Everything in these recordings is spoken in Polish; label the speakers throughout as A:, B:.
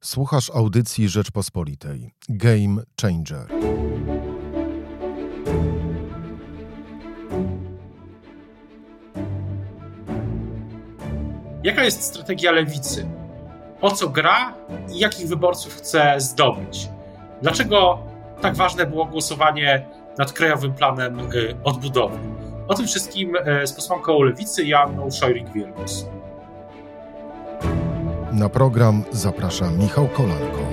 A: Słuchasz audycji Rzeczpospolitej. Game Changer.
B: Jaka jest strategia lewicy? O co gra i jakich wyborców chce zdobyć? Dlaczego tak ważne było głosowanie nad Krajowym Planem y, Odbudowy? O tym wszystkim y, z posłanką lewicy Janną Szojrik-Wielgus.
A: Na program zaprasza Michał Kolanko.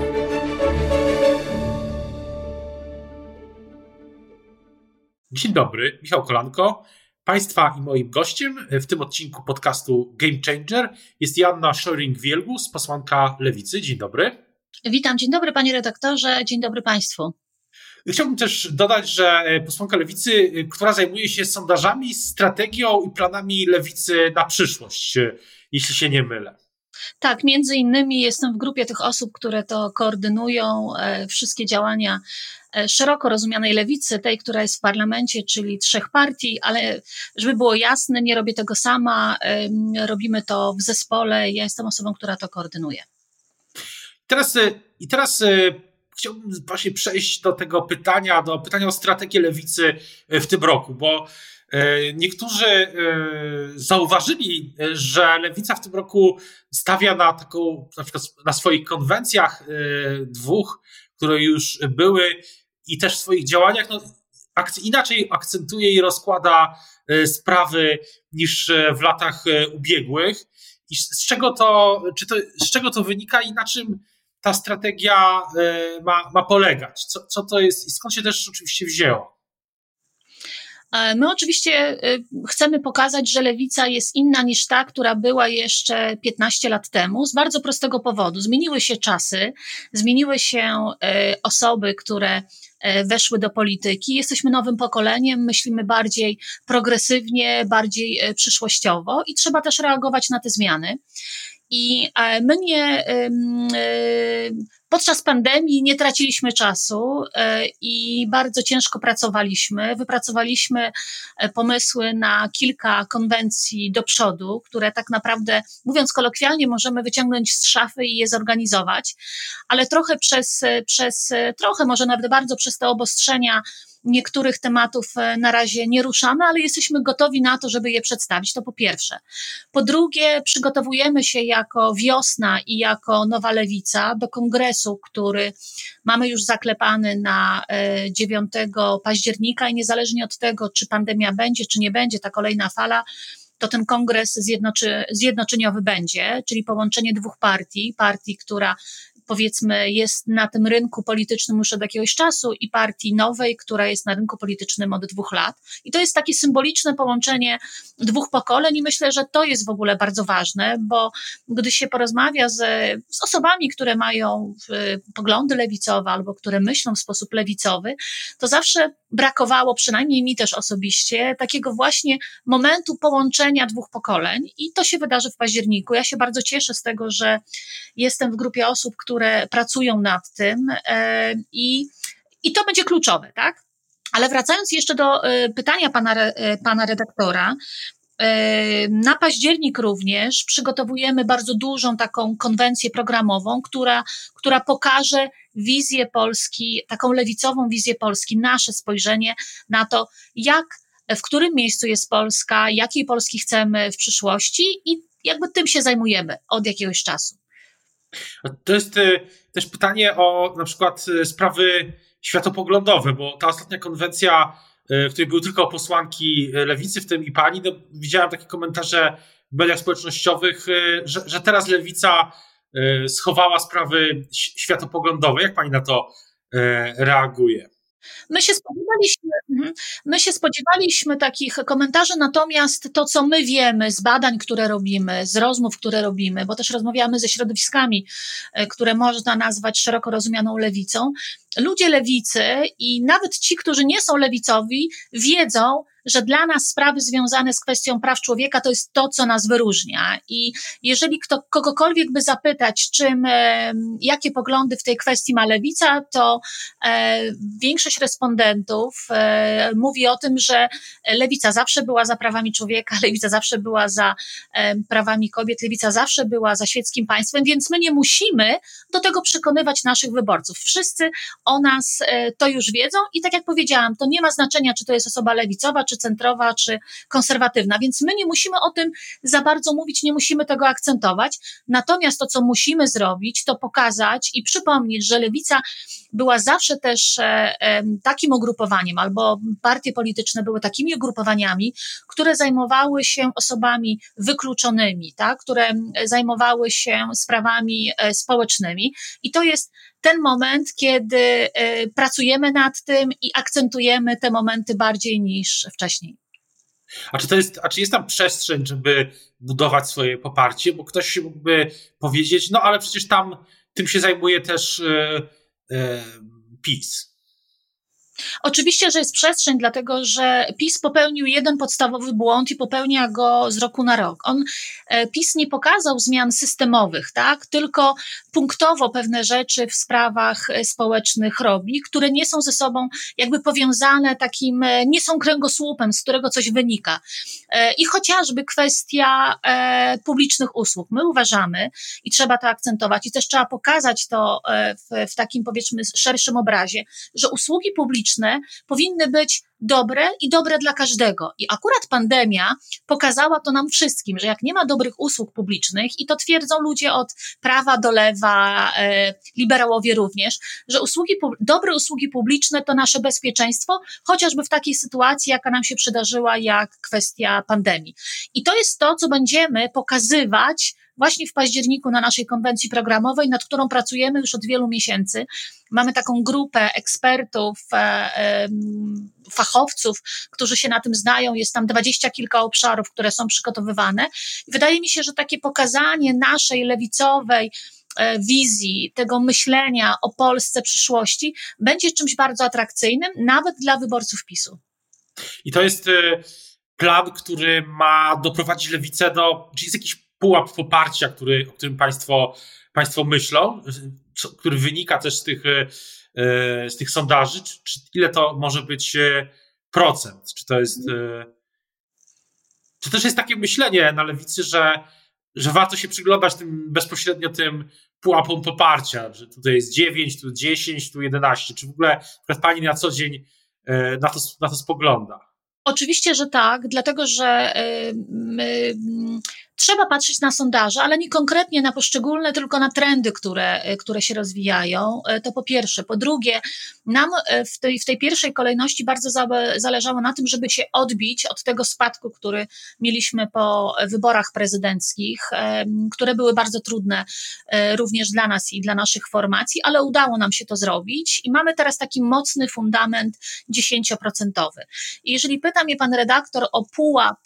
B: Dzień dobry, Michał Kolanko. Państwa i moim gościem w tym odcinku podcastu Game Changer jest Janna Szoring-Wielgus, posłanka Lewicy. Dzień dobry.
C: Witam, dzień dobry panie redaktorze, dzień dobry państwu.
B: Chciałbym też dodać, że posłanka Lewicy, która zajmuje się sondażami, strategią i planami Lewicy na przyszłość, jeśli się nie mylę.
C: Tak, między innymi jestem w grupie tych osób, które to koordynują e, wszystkie działania e, szeroko rozumianej lewicy, tej, która jest w parlamencie, czyli trzech partii, ale żeby było jasne, nie robię tego sama, e, robimy to w zespole, ja jestem osobą, która to koordynuje.
B: Teraz, I teraz chciałbym właśnie przejść do tego pytania, do pytania o strategię lewicy w tym roku, bo E, niektórzy e, zauważyli, że lewica w tym roku stawia na taką, na przykład na swoich konwencjach e, dwóch, które już były i też w swoich działaniach, no, inaczej akcentuje i rozkłada sprawy niż w latach ubiegłych. I z czego to, czy to, z czego to wynika i na czym ta strategia ma, ma polegać? Co, co to jest i skąd się też oczywiście wzięło?
C: E, my oczywiście e, chcemy pokazać, że lewica jest inna niż ta, która była jeszcze 15 lat temu, z bardzo prostego powodu. Zmieniły się czasy, zmieniły się e, osoby, które weszły do polityki. Jesteśmy nowym pokoleniem, myślimy bardziej progresywnie, bardziej przyszłościowo i trzeba też reagować na te zmiany. I my nie Podczas pandemii nie traciliśmy czasu e, i bardzo ciężko pracowaliśmy. Wypracowaliśmy e, pomysły na kilka konwencji do przodu, które tak naprawdę, mówiąc kolokwialnie, możemy wyciągnąć z szafy i je zorganizować, ale trochę przez, e, przez trochę, może nawet bardzo przez te obostrzenia, niektórych tematów e, na razie nie ruszamy, ale jesteśmy gotowi na to, żeby je przedstawić. To po pierwsze. Po drugie, przygotowujemy się jako wiosna i jako nowa lewica do kongresu, który mamy już zaklepany na 9 e, października i niezależnie od tego, czy pandemia będzie, czy nie będzie, ta kolejna fala, to ten kongres zjednoczy, zjednoczeniowy będzie, czyli połączenie dwóch partii, partii, która powiedzmy jest na tym rynku politycznym już od jakiegoś czasu i partii nowej, która jest na rynku politycznym od dwóch lat. I to jest takie symboliczne połączenie dwóch pokoleń i myślę, że to jest w ogóle bardzo ważne, bo gdy się porozmawia z, z osobami, które mają poglądy lewicowe albo które myślą w sposób lewicowy, to zawsze brakowało, przynajmniej mi też osobiście, takiego właśnie momentu połączenia dwóch pokoleń i to się wydarzy w październiku. Ja się bardzo cieszę z tego, że jestem w grupie osób, które pracują nad tym e, i, i to będzie kluczowe, tak? Ale wracając jeszcze do e, pytania pana, e, pana redaktora, na październik również przygotowujemy bardzo dużą taką konwencję programową, która, która pokaże wizję Polski, taką lewicową wizję Polski, nasze spojrzenie na to, jak, w którym miejscu jest Polska, jakiej Polski chcemy w przyszłości i jakby tym się zajmujemy od jakiegoś czasu.
B: To jest e, też pytanie o na przykład e, sprawy światopoglądowe, bo ta ostatnia konwencja, e, w której były tylko posłanki lewicy, w tym i pani, no, widziałem takie komentarze w mediach społecznościowych, że, że teraz lewica schowała sprawy światopoglądowe. Jak pani na to reaguje?
C: My się spodziewaliśmy, mhm, my się spodziewaliśmy takich komentarzy, natomiast to, co my wiemy z badań, które robimy, z rozmów, które robimy, bo też rozmawiamy ze środowiskami, e, które można nazwać szeroko rozumianą lewicą, ludzie lewicy i nawet ci, którzy nie są lewicowi, wiedzą, że dla nas sprawy związane z kwestią praw człowieka to jest to, co nas wyróżnia. I jeżeli kto, kogokolwiek by zapytać, czym, e, jakie poglądy w tej kwestii ma lewica, to e, większość respondentów e, mówi o tym, że lewica zawsze była za prawami człowieka, lewica zawsze była za prawami kobiet, lewica zawsze była za świeckim państwem, więc my nie musimy do tego przekonywać naszych wyborców. Wszyscy o nas to już wiedzą i tak jak powiedziałam, to nie ma znaczenia, czy to jest osoba lewicowa, czy centrowa, czy konserwatywna, więc my nie musimy o tym za bardzo mówić, nie musimy tego akcentować. Natomiast to, co musimy zrobić, to pokazać i przypomnieć, że lewica była zawsze też e, takim ugrupowaniem, albo partie polityczne były takimi ugrupowaniami, które zajmowały się osobami wykluczonymi, tak, które zajmowały się sprawami e, społecznymi. I to jest ten moment, kiedy e, pracujemy nad tym i akcentujemy te momenty bardziej niż wcześniej.
B: A czy, to jest, a czy jest tam przestrzeń, żeby budować swoje poparcie? Bo ktoś mógłby powiedzieć, no ale przecież tam tym się zajmuje też yy, yy, PiS.
C: Oczywiście, że jest przestrzeń, dlatego że PiS popełnił jeden podstawowy błąd i popełnia go z roku na rok. On, e, PiS nie pokazał zmian systemowych, tak? tylko punktowo pewne rzeczy w sprawach e, społecznych robi, które nie są ze sobą jakby powiązane takim, e, nie są kręgosłupem, z którego coś wynika. I chociażby kwestia publicznych usług. My uważamy, i trzeba to akcentować, i też trzeba pokazać to w, w takim powiedzmy szerszym obrazie, że usługi publiczne publiczne powinny być dobre i dobre dla każdego. I akurat pandemia pokazała to nam wszystkim, że jak nie ma dobrych usług publicznych, i to twierdzą ludzie od prawa do lewa, e, liberałowie również, że usługi, dobre usługi publiczne to nasze bezpieczeństwo, chociażby w takiej sytuacji, jaka nam się przydarzyła, jak kwestia pandemii. I to jest to, co będziemy pokazywać właśnie w październiku na naszej konwencji programowej, nad którą pracujemy już od wielu miesięcy. Mamy taką grupę ekspertów, e, fachowców, którzy się na tym znają. Jest tam dwadzieścia kilka obszarów, które są przygotowywane. wydaje mi się, że takie pokazanie naszej lewicowej, e, wizji, tego myślenia o Polsce przyszłości będzie czymś bardzo atrakcyjnym, nawet dla wyborców PiSu.
B: I to jest e, plan, który ma doprowadzić lewicę do. Czy jest jakiś pułap poparcia, który, o którym Państwo, państwo myślą, co, który wynika też z tych, e, e, z tych sondaży, czy, czy, ile to może być e, procent? Czy to jest. Czy też jest takie myślenie na lewicy, że, że warto się przyglądać tym bezpośrednio tym pułapom poparcia, że tutaj jest 9, tu 10, tu 11. Czy w ogóle pani na co dzień na to, na to spogląda?
C: Oczywiście, że tak, dlatego że Trzeba patrzeć na sondaże, ale nie konkretnie na poszczególne, tylko na trendy, które, e, które się rozwijają. E, to po pierwsze. Po drugie, nam e, w tej, w tej pierwszej kolejności bardzo zależało na tym, żeby się odbić od tego spadku, który mieliśmy po wyborach prezydenckich, które były bardzo trudne również dla nas i dla naszych formacji, ale udało nam się to zrobić i mamy teraz taki mocny fundament 10%. I jeżeli pyta mnie pan redaktor o pułap,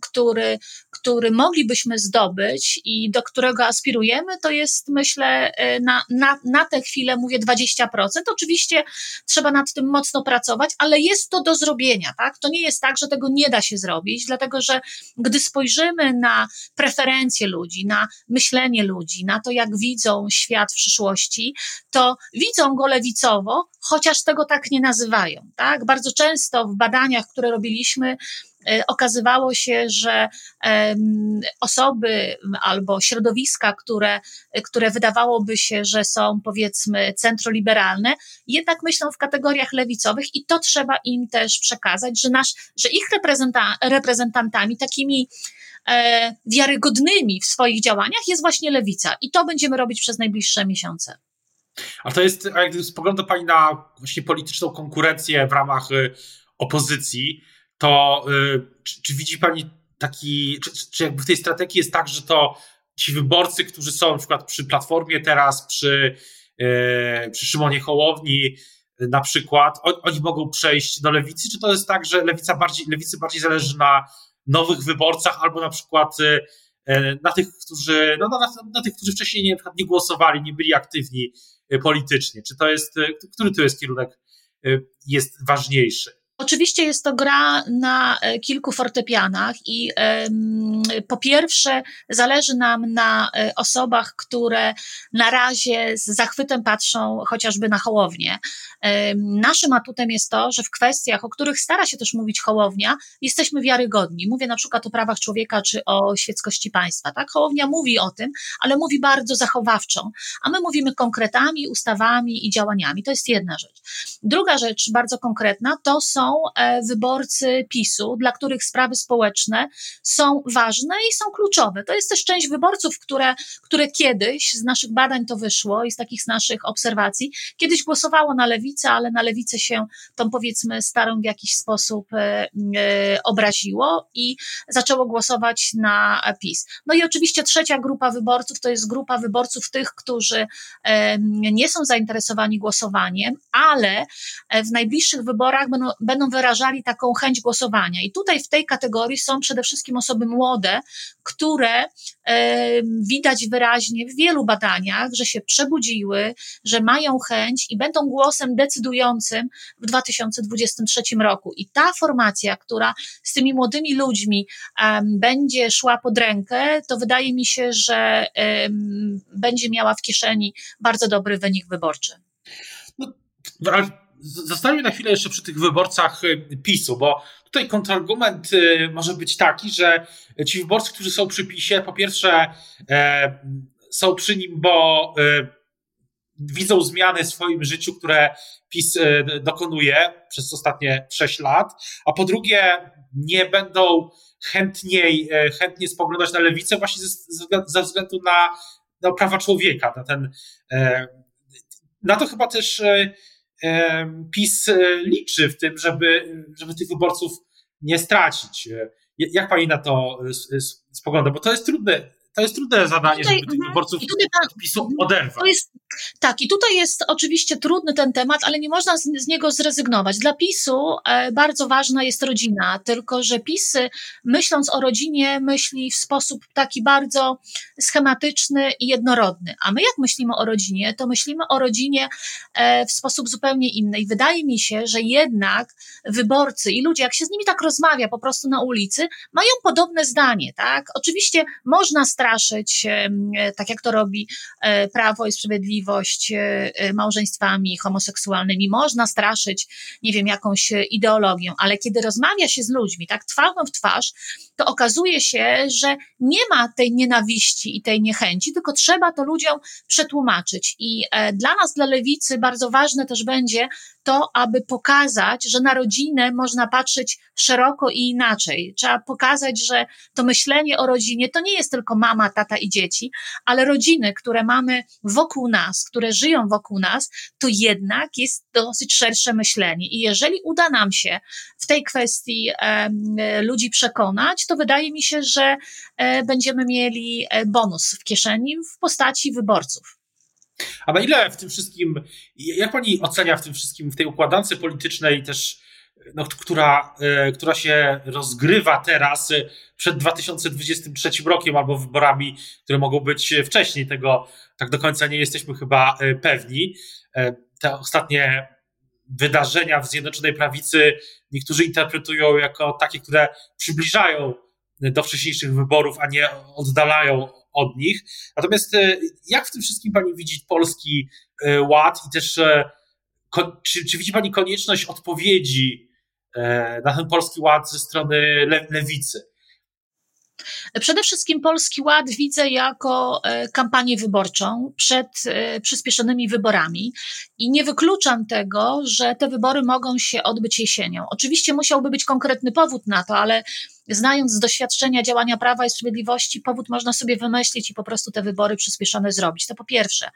C: który, który mogli moglibyśmy zdobyć i do którego aspirujemy, to jest myślę e, na, na, na tę chwilę mówię 20%. Oczywiście trzeba nad tym mocno pracować, ale jest to do zrobienia, tak? To nie jest tak, że tego nie da się zrobić, dlatego że gdy spojrzymy na preferencje ludzi, na myślenie ludzi, na to, jak widzą świat w przyszłości, to widzą go lewicowo, chociaż tego tak nie nazywają, tak? Bardzo często w badaniach, które robiliśmy, okazywało się, że osoby albo środowiska, które, które wydawałoby się, że są powiedzmy centroliberalne, jednak myślą w kategoriach lewicowych i to trzeba im też przekazać, że, nasz, że ich reprezenta, reprezentantami takimi e, wiarygodnymi w swoich działaniach jest właśnie lewica i to będziemy robić przez najbliższe miesiące.
B: A to jest, jak spogląda Pani na właśnie polityczną konkurencję w ramach y, opozycji, to y, czy, czy, widzi Pani taki, czy, czy jakby w tej strategii jest tak, że to ci wyborcy, którzy są na przykład przy Platformie teraz, przy, yy, przy Szymonie Hołowni na przykład, on, oni mogą przejść do lewicy, czy to jest tak, że lewica bardziej, lewicy bardziej zależy na nowych wyborcach albo na przykład na tych, którzy, no, na, na, tych, którzy wcześniej nie, nie głosowali, nie byli aktywni politycznie. Czy to jest, który tu jest kierunek jest ważniejszy?
C: Oczywiście jest to gra na e, kilku fortepianach i po pierwsze zależy nam na e, osobach, które na razie z zachwytem patrzą chociażby na Hołownię. Naszym atutem jest to, że w kwestiach, o których stara się też mówić Hołownia, jesteśmy wiarygodni. Mówię na przykład o prawach człowieka czy o świeckości państwa. Tak? Hołownia mówi o tym, ale mówi bardzo zachowawczo, a my mówimy konkretami, ustawami i działaniami. To jest jedna rzecz. Druga rzecz, bardzo konkretna, to są E, wyborcy PiSu, dla których sprawy społeczne są ważne i są kluczowe. To jest też część wyborców, które, które kiedyś z naszych badań to wyszło i z takich z naszych obserwacji, kiedyś głosowało na lewicę, ale na lewicę się tą powiedzmy starą w jakiś sposób e, e, obraziło i zaczęło głosować na PiS. No i oczywiście trzecia grupa wyborców to jest grupa wyborców tych, którzy nie są zainteresowani głosowaniem, ale w najbliższych wyborach będą wyrażali taką chęć głosowania. I tutaj w tej kategorii są przede wszystkim osoby młode, które e, widać wyraźnie w wielu badaniach, że się przebudziły, że mają chęć i będą głosem decydującym w 2023 roku. I ta formacja, która z tymi młodymi ludźmi będzie szła pod rękę, to wydaje mi się, że będzie miała w kieszeni bardzo dobry wynik wyborczy.
B: No, Zostańmy na chwilę jeszcze przy tych wyborcach y, PiSu, bo tutaj kontrargument y, może być taki, że ci wyborcy, którzy są przy PiSie, po pierwsze e, są przy nim, bo e, widzą zmiany w swoim życiu, które PiS e, dokonuje przez ostatnie sześć lat, a po drugie nie będą chętniej, chętnie spoglądać na lewicę właśnie ze, ze względu na, na prawa człowieka, na ten, na to chyba też PiS e, liczy w tym, żeby, żeby tych wyborców nie stracić. E, jak pani na to e, spogląda? Bo to jest trudne, to jest trudne zadanie, tutaj, żeby tych mhm. wyborców pan, PiSu oderwać.
C: Jest, tak, i tutaj jest oczywiście trudny ten temat, ale nie można z, z niego zrezygnować. Dla PiSu e, bardzo ważna jest rodzina, tylko że PiS, myśląc o rodzinie, myśli w sposób taki bardzo schematyczny i jednorodny. A my, jak myślimy o rodzinie, to myślimy o rodzinie e, w sposób zupełnie inny. I wydaje mi się, że jednak wyborcy i ludzie, jak się z nimi tak rozmawia po prostu na ulicy, mają podobne zdanie, tak? Oczywiście można straszyć, e, tak jak to robi e, Prawo i Sprawiedliwość, e, małżeństwami homoseksualnymi, można straszyć, nie wiem, jakąś ideologią, ale kiedy rozmawia się z ludźmi, tak twarzą w twarz, to okazuje się, że nie ma tej nienawiści i tej niechęci, tylko trzeba to ludziom przetłumaczyć. I dla nas, dla lewicy, bardzo ważne też będzie to, aby pokazać, że na rodzinę można patrzeć szeroko i inaczej. Trzeba pokazać, że to myślenie o rodzinie to nie jest tylko mama, tata i dzieci, ale rodziny, które mamy wokół nas, które żyją wokół nas, to jednak jest dosyć szersze myślenie. I jeżeli uda nam się w tej kwestii e, ludzi przekonać, to wydaje mi się, że e, będziemy mieli e, bonus w kieszeni w postaci wyborców.
B: A na ile w tym wszystkim, jak pani ocenia w tym wszystkim, w tej układance politycznej też, no, która, e, która się rozgrywa teraz e, przed 2023 rokiem albo wyborami, które mogą być wcześniej, tego tak do końca nie jesteśmy chyba e, pewni. Te ostatnie wydarzenia w Zjednoczonej Prawicy niektórzy interpretują jako takie, które przybliżają do wcześniejszych wyborów, a nie oddalają od nich. Natomiast e, jak w tym wszystkim pani widzi polski e, ład i też e, czy, czy widzi pani konieczność odpowiedzi na ten polski ład ze strony lewicy?
C: Przede wszystkim Polski Ład widzę jako kampanię wyborczą przed przyspieszonymi wyborami i nie wykluczam tego, że te wybory mogą się odbyć jesienią. Oczywiście musiałby być konkretny powód na to, ale znając z doświadczenia działania Prawa i Sprawiedliwości, powód można sobie wymyślić i po prostu te wybory przyspieszone zrobić. To po pierwsze.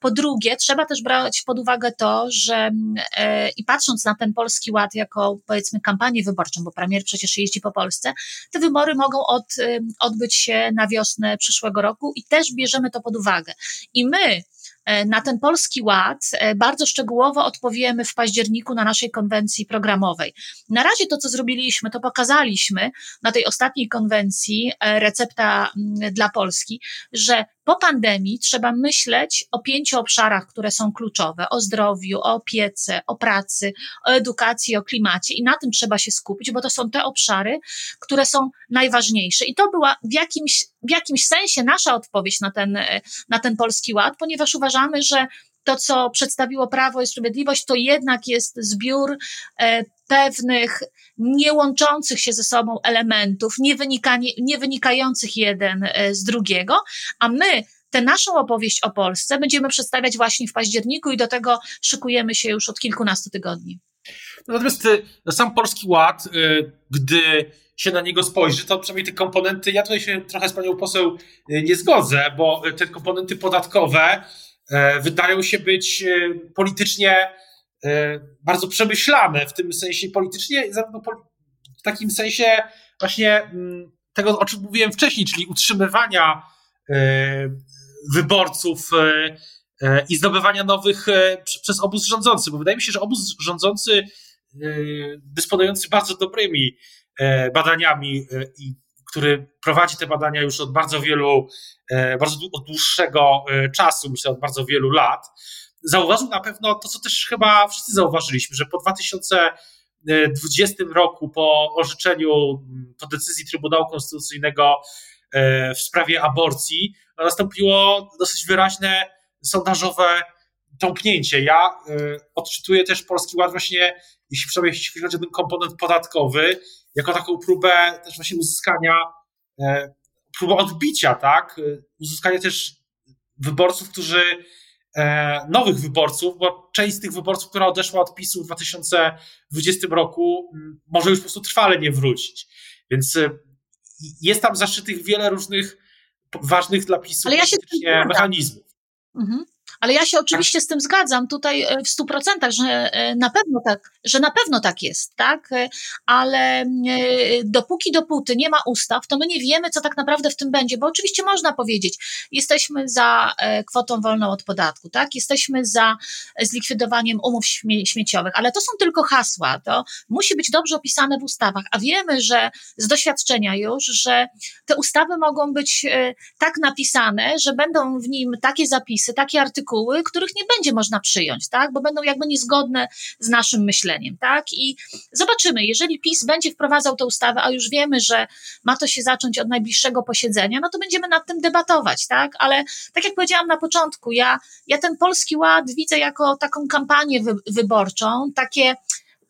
C: Po drugie, trzeba też brać pod uwagę to, że e, i patrząc na ten Polski Ład jako powiedzmy kampanię wyborczą, bo premier przecież jeździ po Polsce, te wybory mogą od, e, odbyć się na wiosnę przyszłego roku i też bierzemy to pod uwagę. I my, na ten polski ład e, bardzo szczegółowo odpowiemy w październiku na naszej konwencji programowej. Na razie to, co zrobiliśmy, to pokazaliśmy na tej ostatniej konwencji e, recepta dla Polski, że po pandemii trzeba myśleć o pięciu obszarach, które są kluczowe: o zdrowiu, o opiece, o pracy, o edukacji, o klimacie i na tym trzeba się skupić, bo to są te obszary, które są najważniejsze. I to była w jakimś, w jakimś sensie nasza odpowiedź na ten, na ten polski ład, ponieważ uważamy, że to, co przedstawiło Prawo i Sprawiedliwość, to jednak jest zbiór e, pewnych nie łączących się ze sobą elementów, nie, nie wynikających jeden e, z drugiego, a my tę naszą opowieść o Polsce będziemy przedstawiać właśnie w październiku i do tego szykujemy się już od kilkunastu tygodni.
B: Natomiast e, sam Polski Ład, gdy się na niego spojrzy, to przynajmniej te komponenty, ja tutaj się trochę z panią poseł nie zgodzę, bo te komponenty podatkowe wydają się być e, politycznie e, bardzo przemyślane, w tym sensie politycznie, w takim sensie właśnie mm, tego, o czym mówiłem wcześniej, czyli utrzymywania wyborców i zdobywania nowych przez obóz rządzący, bo wydaje mi się, że obóz rządzący dysponujący bardzo dobrymi badaniami i który prowadzi te badania już od bardzo wielu, e, bardzo od dłuższego e, czasu, myślę od bardzo wielu lat, zauważył na pewno to, co też chyba wszyscy zauważyliśmy, że po 2020 roku, po orzeczeniu, po decyzji Trybunału Konstytucyjnego e, w sprawie aborcji, nastąpiło dosyć wyraźne sondażowe tąpnięcie. Ja odczytuję też Polski Ład właśnie, jeśli jeśli chodzi o ten komponent podatkowy, jako taką próbę też właśnie uzyskania, e, próbę odbicia, tak? Uzyskania też wyborców, którzy, e, nowych wyborców, bo część z tych wyborców, która odeszła od PiSu w 2020 roku, może już po prostu trwale nie wrócić. Więc e, jest tam zaszytych wiele różnych ważnych dla PiSu
C: ja
B: mechanizmów.
C: Mhm. Ale ja się oczywiście z tym zgadzam tutaj e, w stu procentach, że e, na pewno tak, że na pewno tak jest, tak? E, ale dopóki dopóty nie ma ustaw, to my nie wiemy, co tak naprawdę w tym będzie, bo oczywiście można powiedzieć, jesteśmy za kwotą wolną od podatku, tak? Jesteśmy za zlikwidowaniem umów śmieciowych, ale to są tylko hasła, to musi być dobrze opisane w ustawach, a wiemy, że z doświadczenia już, że te ustawy mogą być tak napisane, że będą w nim takie zapisy, takie artykuły, artykuły, których nie będzie można przyjąć, tak? Bo będą jakby niezgodne z naszym myśleniem, tak? I zobaczymy, jeżeli PiS będzie wprowadzał tę ustawę, a już wiemy, że ma to się zacząć od najbliższego posiedzenia, no to będziemy nad tym debatować, tak? Ale tak jak powiedziałam na początku, ja, ja ten Polski Ład widzę jako taką kampanię wy, wyborczą, takie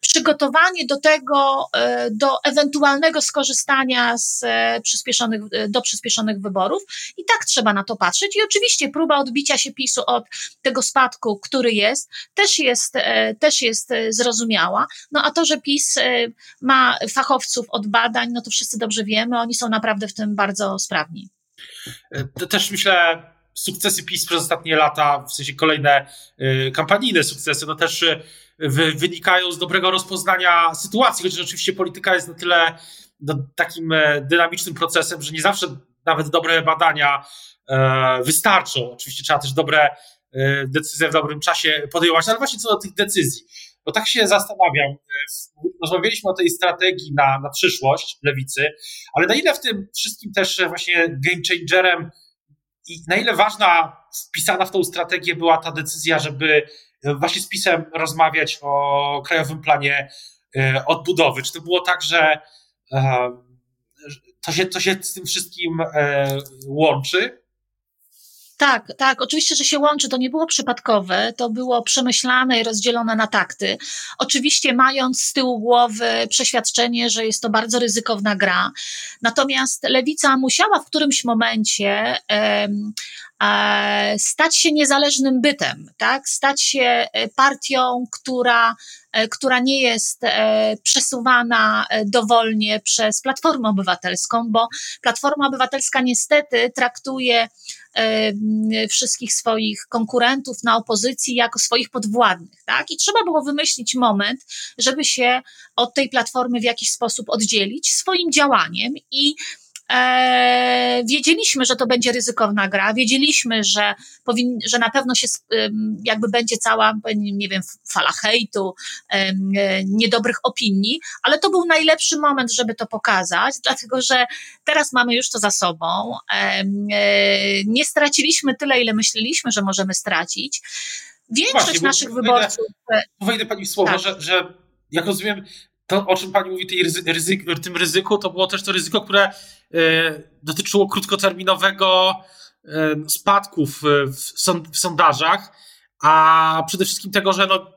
C: przygotowanie do tego, e, do ewentualnego skorzystania z e, przyspieszonych, e, do przyspieszonych wyborów. I tak trzeba na to patrzeć. I oczywiście próba odbicia się PiSu od tego spadku, który jest, też jest, też jest zrozumiała. No a to, że PiS ma fachowców od badań, no to wszyscy dobrze wiemy, oni są naprawdę w tym bardzo sprawni.
B: To też myślę, sukcesy PiS przez ostatnie lata, w sensie kolejne kampanijne sukcesy, no też wynikają z dobrego rozpoznania sytuacji, chociaż oczywiście polityka jest na tyle no, takim e, dynamicznym procesem, że nie zawsze nawet dobre badania e, wystarczą. Oczywiście trzeba też dobre e, decyzje w dobrym czasie podejmować, ale właśnie co do tych decyzji. Bo tak się zastanawiam, rozmawialiśmy o tej strategii na, na przyszłość lewicy, ale na ile w tym wszystkim też właśnie game changerem i na ile ważna, wpisana w tą strategię była ta decyzja, żeby właśnie z PiSem rozmawiać o Krajowym Planie e, Odbudowy. Czy to było tak, że e, to się, to się z tym wszystkim e, łączy?
C: Tak, tak, oczywiście, że się łączy. To nie było przypadkowe, to było przemyślane i rozdzielone na takty. Oczywiście, mając z tyłu głowy przeświadczenie, że jest to bardzo ryzykowna gra. Natomiast lewica musiała w którymś momencie um, stać się niezależnym bytem, tak? stać się e, partią, która, e, która nie jest e, przesuwana dowolnie przez Platformę Obywatelską, bo Platforma Obywatelska niestety traktuje wszystkich swoich konkurentów na opozycji jako swoich podwładnych, tak? I trzeba było wymyślić moment, żeby się od tej platformy w jakiś sposób oddzielić swoim działaniem i E, wiedzieliśmy, że to będzie ryzykowna gra, wiedzieliśmy, że, powin, że na pewno się jakby będzie cała, nie wiem, fala hejtu, e, niedobrych opinii, ale to był najlepszy moment, żeby to pokazać, dlatego że teraz mamy już to za sobą. E, nie straciliśmy tyle, ile myśleliśmy, że możemy stracić. Większość Właśnie, naszych wyborców.
B: Wejdę pani w słowo, tak. że, że jak rozumiem, to, o czym pani mówi, tej ryzyk, tym ryzyku, to było też to ryzyko, które e, dotyczyło krótkoterminowego e, spadków w, sąd, w sondażach, a przede wszystkim tego, że no,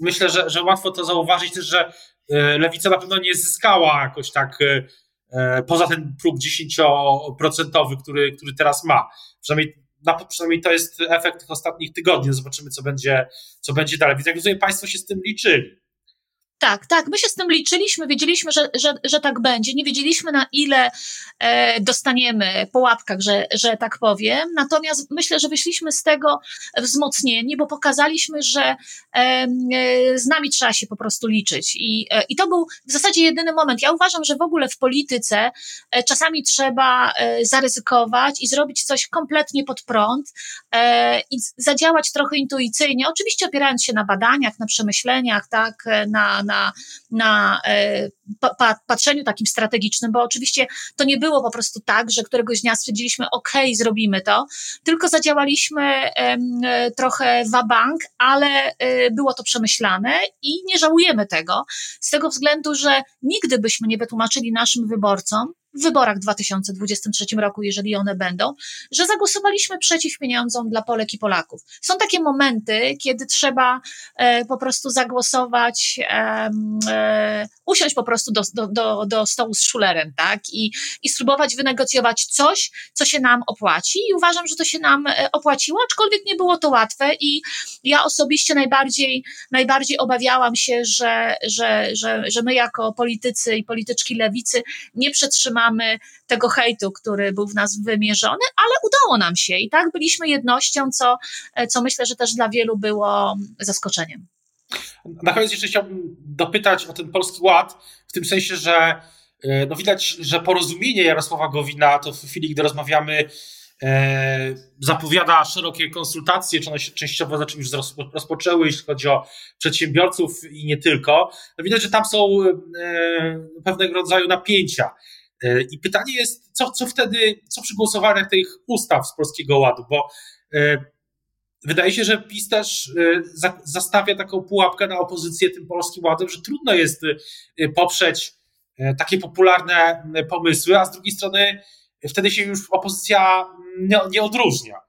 B: myślę, że, że łatwo to zauważyć też, że e, lewica na pewno nie zyskała jakoś tak poza ten próg 10%, który, który teraz ma. Przynajmniej, na, przynajmniej to jest efekt tych ostatnich tygodni. Zobaczymy, co będzie, co będzie dalej. Więc jak rozumiem, Państwo się z tym liczyli.
C: Tak, tak, my się z tym liczyliśmy, wiedzieliśmy, że, że, że tak będzie. Nie wiedzieliśmy, na ile e, dostaniemy po łapkach, że, że tak powiem. Natomiast myślę, że wyszliśmy z tego wzmocnieni, bo pokazaliśmy, że e, e, z nami trzeba się po prostu liczyć. I, e, I to był w zasadzie jedyny moment. Ja uważam, że w ogóle w polityce e, czasami trzeba e, zaryzykować i zrobić coś kompletnie pod prąd i zadziałać trochę intuicyjnie. Oczywiście opierając się na badaniach, na przemyśleniach, tak, na, na να, ε, e, pa, patrzeniu takim strategicznym, bo oczywiście to nie było po prostu tak, że któregoś dnia stwierdziliśmy, ok, zrobimy to, tylko zadziałaliśmy e, trochę wabank, ale e, było to przemyślane i nie żałujemy tego, z tego względu, że nigdy byśmy nie wytłumaczyli naszym wyborcom, w wyborach w 2023 roku, jeżeli one będą, że zagłosowaliśmy przeciw pieniądzom dla Polek i Polaków. Są takie momenty, kiedy trzeba e, po prostu zagłosować, e, e, usiąść po prostu do, do, do, do stołu z szulerem, tak? I, I spróbować wynegocjować coś, co się nam opłaci. I uważam, że to się nam e, opłaciło, aczkolwiek nie było to łatwe i ja osobiście najbardziej, najbardziej obawiałam się, że, że, że, że my jako politycy i polityczki lewicy nie przetrzymamy mamy tego hejtu, który był w nas wymierzony, ale udało nam się i tak byliśmy jednością, co, co myślę, że też dla wielu było zaskoczeniem.
B: Na koniec jeszcze chciałbym dopytać o ten Polski Ład, w tym sensie, że e, no widać, że porozumienie Jarosława Gowina to w chwili, gdy rozmawiamy, e, zapowiada szerokie konsultacje, czy one się częściowo zaczęły już rozpoczęły, jeśli chodzi o przedsiębiorców i nie tylko. No widać, że tam są e, pewnego rodzaju napięcia. E, I pytanie jest, co, co wtedy, co przy głosowaniach tych ustaw z Polskiego Ładu, bo e, wydaje się, że PiS też e, zastawia taką pułapkę na opozycję tym Polskim Ładem, że trudno jest poprzeć takie popularne pomysły, a z drugiej strony wtedy się już opozycja nie, nie odróżnia.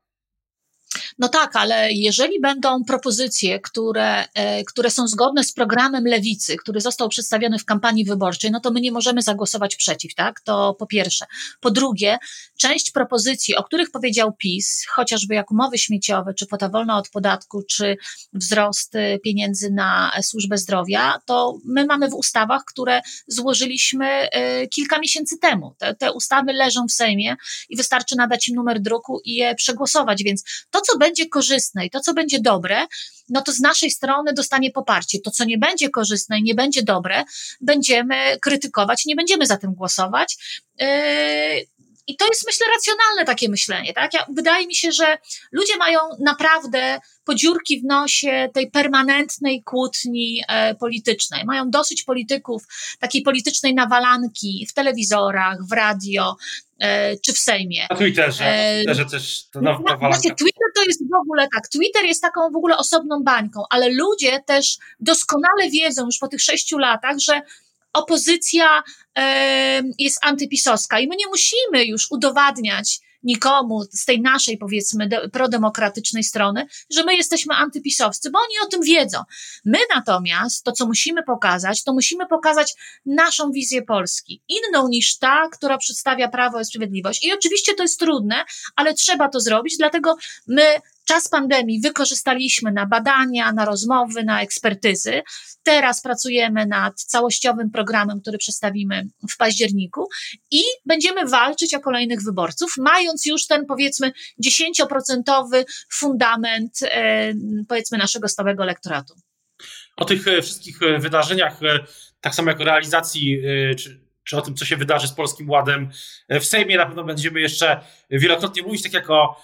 C: No tak, ale jeżeli będą propozycje, które, e, które są zgodne z programem lewicy, który został przedstawiony w kampanii wyborczej, no to my nie możemy zagłosować przeciw, tak? To po pierwsze. Po drugie, część propozycji, o których powiedział PiS, chociażby jak umowy śmieciowe, czy kwota wolna od podatku, czy wzrost e, pieniędzy na służbę zdrowia, to my mamy w ustawach, które złożyliśmy e, kilka miesięcy temu. Te, te ustawy leżą w Sejmie i wystarczy nadać im numer druku i je przegłosować, więc to, co będzie korzystne i to, co będzie dobre, no to z naszej strony dostanie poparcie. To, co nie będzie korzystne i nie będzie dobre, będziemy krytykować, nie będziemy za tym głosować. Yy, I to jest, myślę, racjonalne takie myślenie. Tak? Ja, wydaje mi się, że ludzie mają naprawdę podziurki w nosie tej permanentnej kłótni e, politycznej. Mają dosyć polityków, takiej politycznej nawalanki w telewizorach, w radio, e, czy w Sejmie.
B: Na Twitterze, e, Twitterze też to
C: na, Twitter to jest w ogóle tak, Twitter jest taką w ogóle osobną bańką, ale ludzie też doskonale wiedzą już po tych sześciu latach, że opozycja e, jest antypisowska i my nie musimy już udowadniać nikomu z tej naszej, powiedzmy, de, prodemokratycznej strony, że my jesteśmy antypisowscy, bo oni o tym wiedzą. My natomiast to, co musimy pokazać, to musimy pokazać naszą wizję Polski, inną niż ta, która przedstawia Prawo i Sprawiedliwość. I oczywiście to jest trudne, ale trzeba to zrobić, dlatego my Czas pandemii wykorzystaliśmy na badania, na rozmowy, na ekspertyzy. Teraz pracujemy nad całościowym programem, który przedstawimy w październiku i będziemy walczyć o kolejnych wyborców, mając już ten powiedzmy 10% fundament e, powiedzmy naszego stałego elektoratu.
B: O tych e, wszystkich e, wydarzeniach, tak samo jak o realizacji czy czy o tym, co się wydarzy z Polskim Ładem w Sejmie. Na pewno będziemy jeszcze wielokrotnie mówić, tak jak o,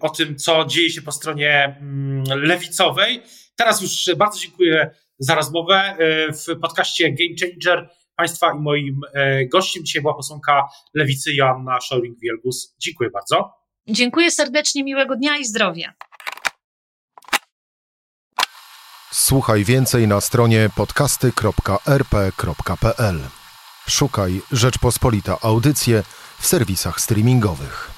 B: o tym, co dzieje się po stronie mm, lewicowej. Teraz już bardzo dziękuję za rozmowę w podcaście Game Changer. Państwa i moim gościem dzisiaj była posłanka Lewicy Joanna Scheuring-Wielgus. Dziękuję bardzo.
C: Dziękuję serdecznie, miłego dnia i zdrowia.
A: Słuchaj więcej na stronie podcasty.rp.pl. Szukaj Rzeczpospolita Audycje w serwisach streamingowych.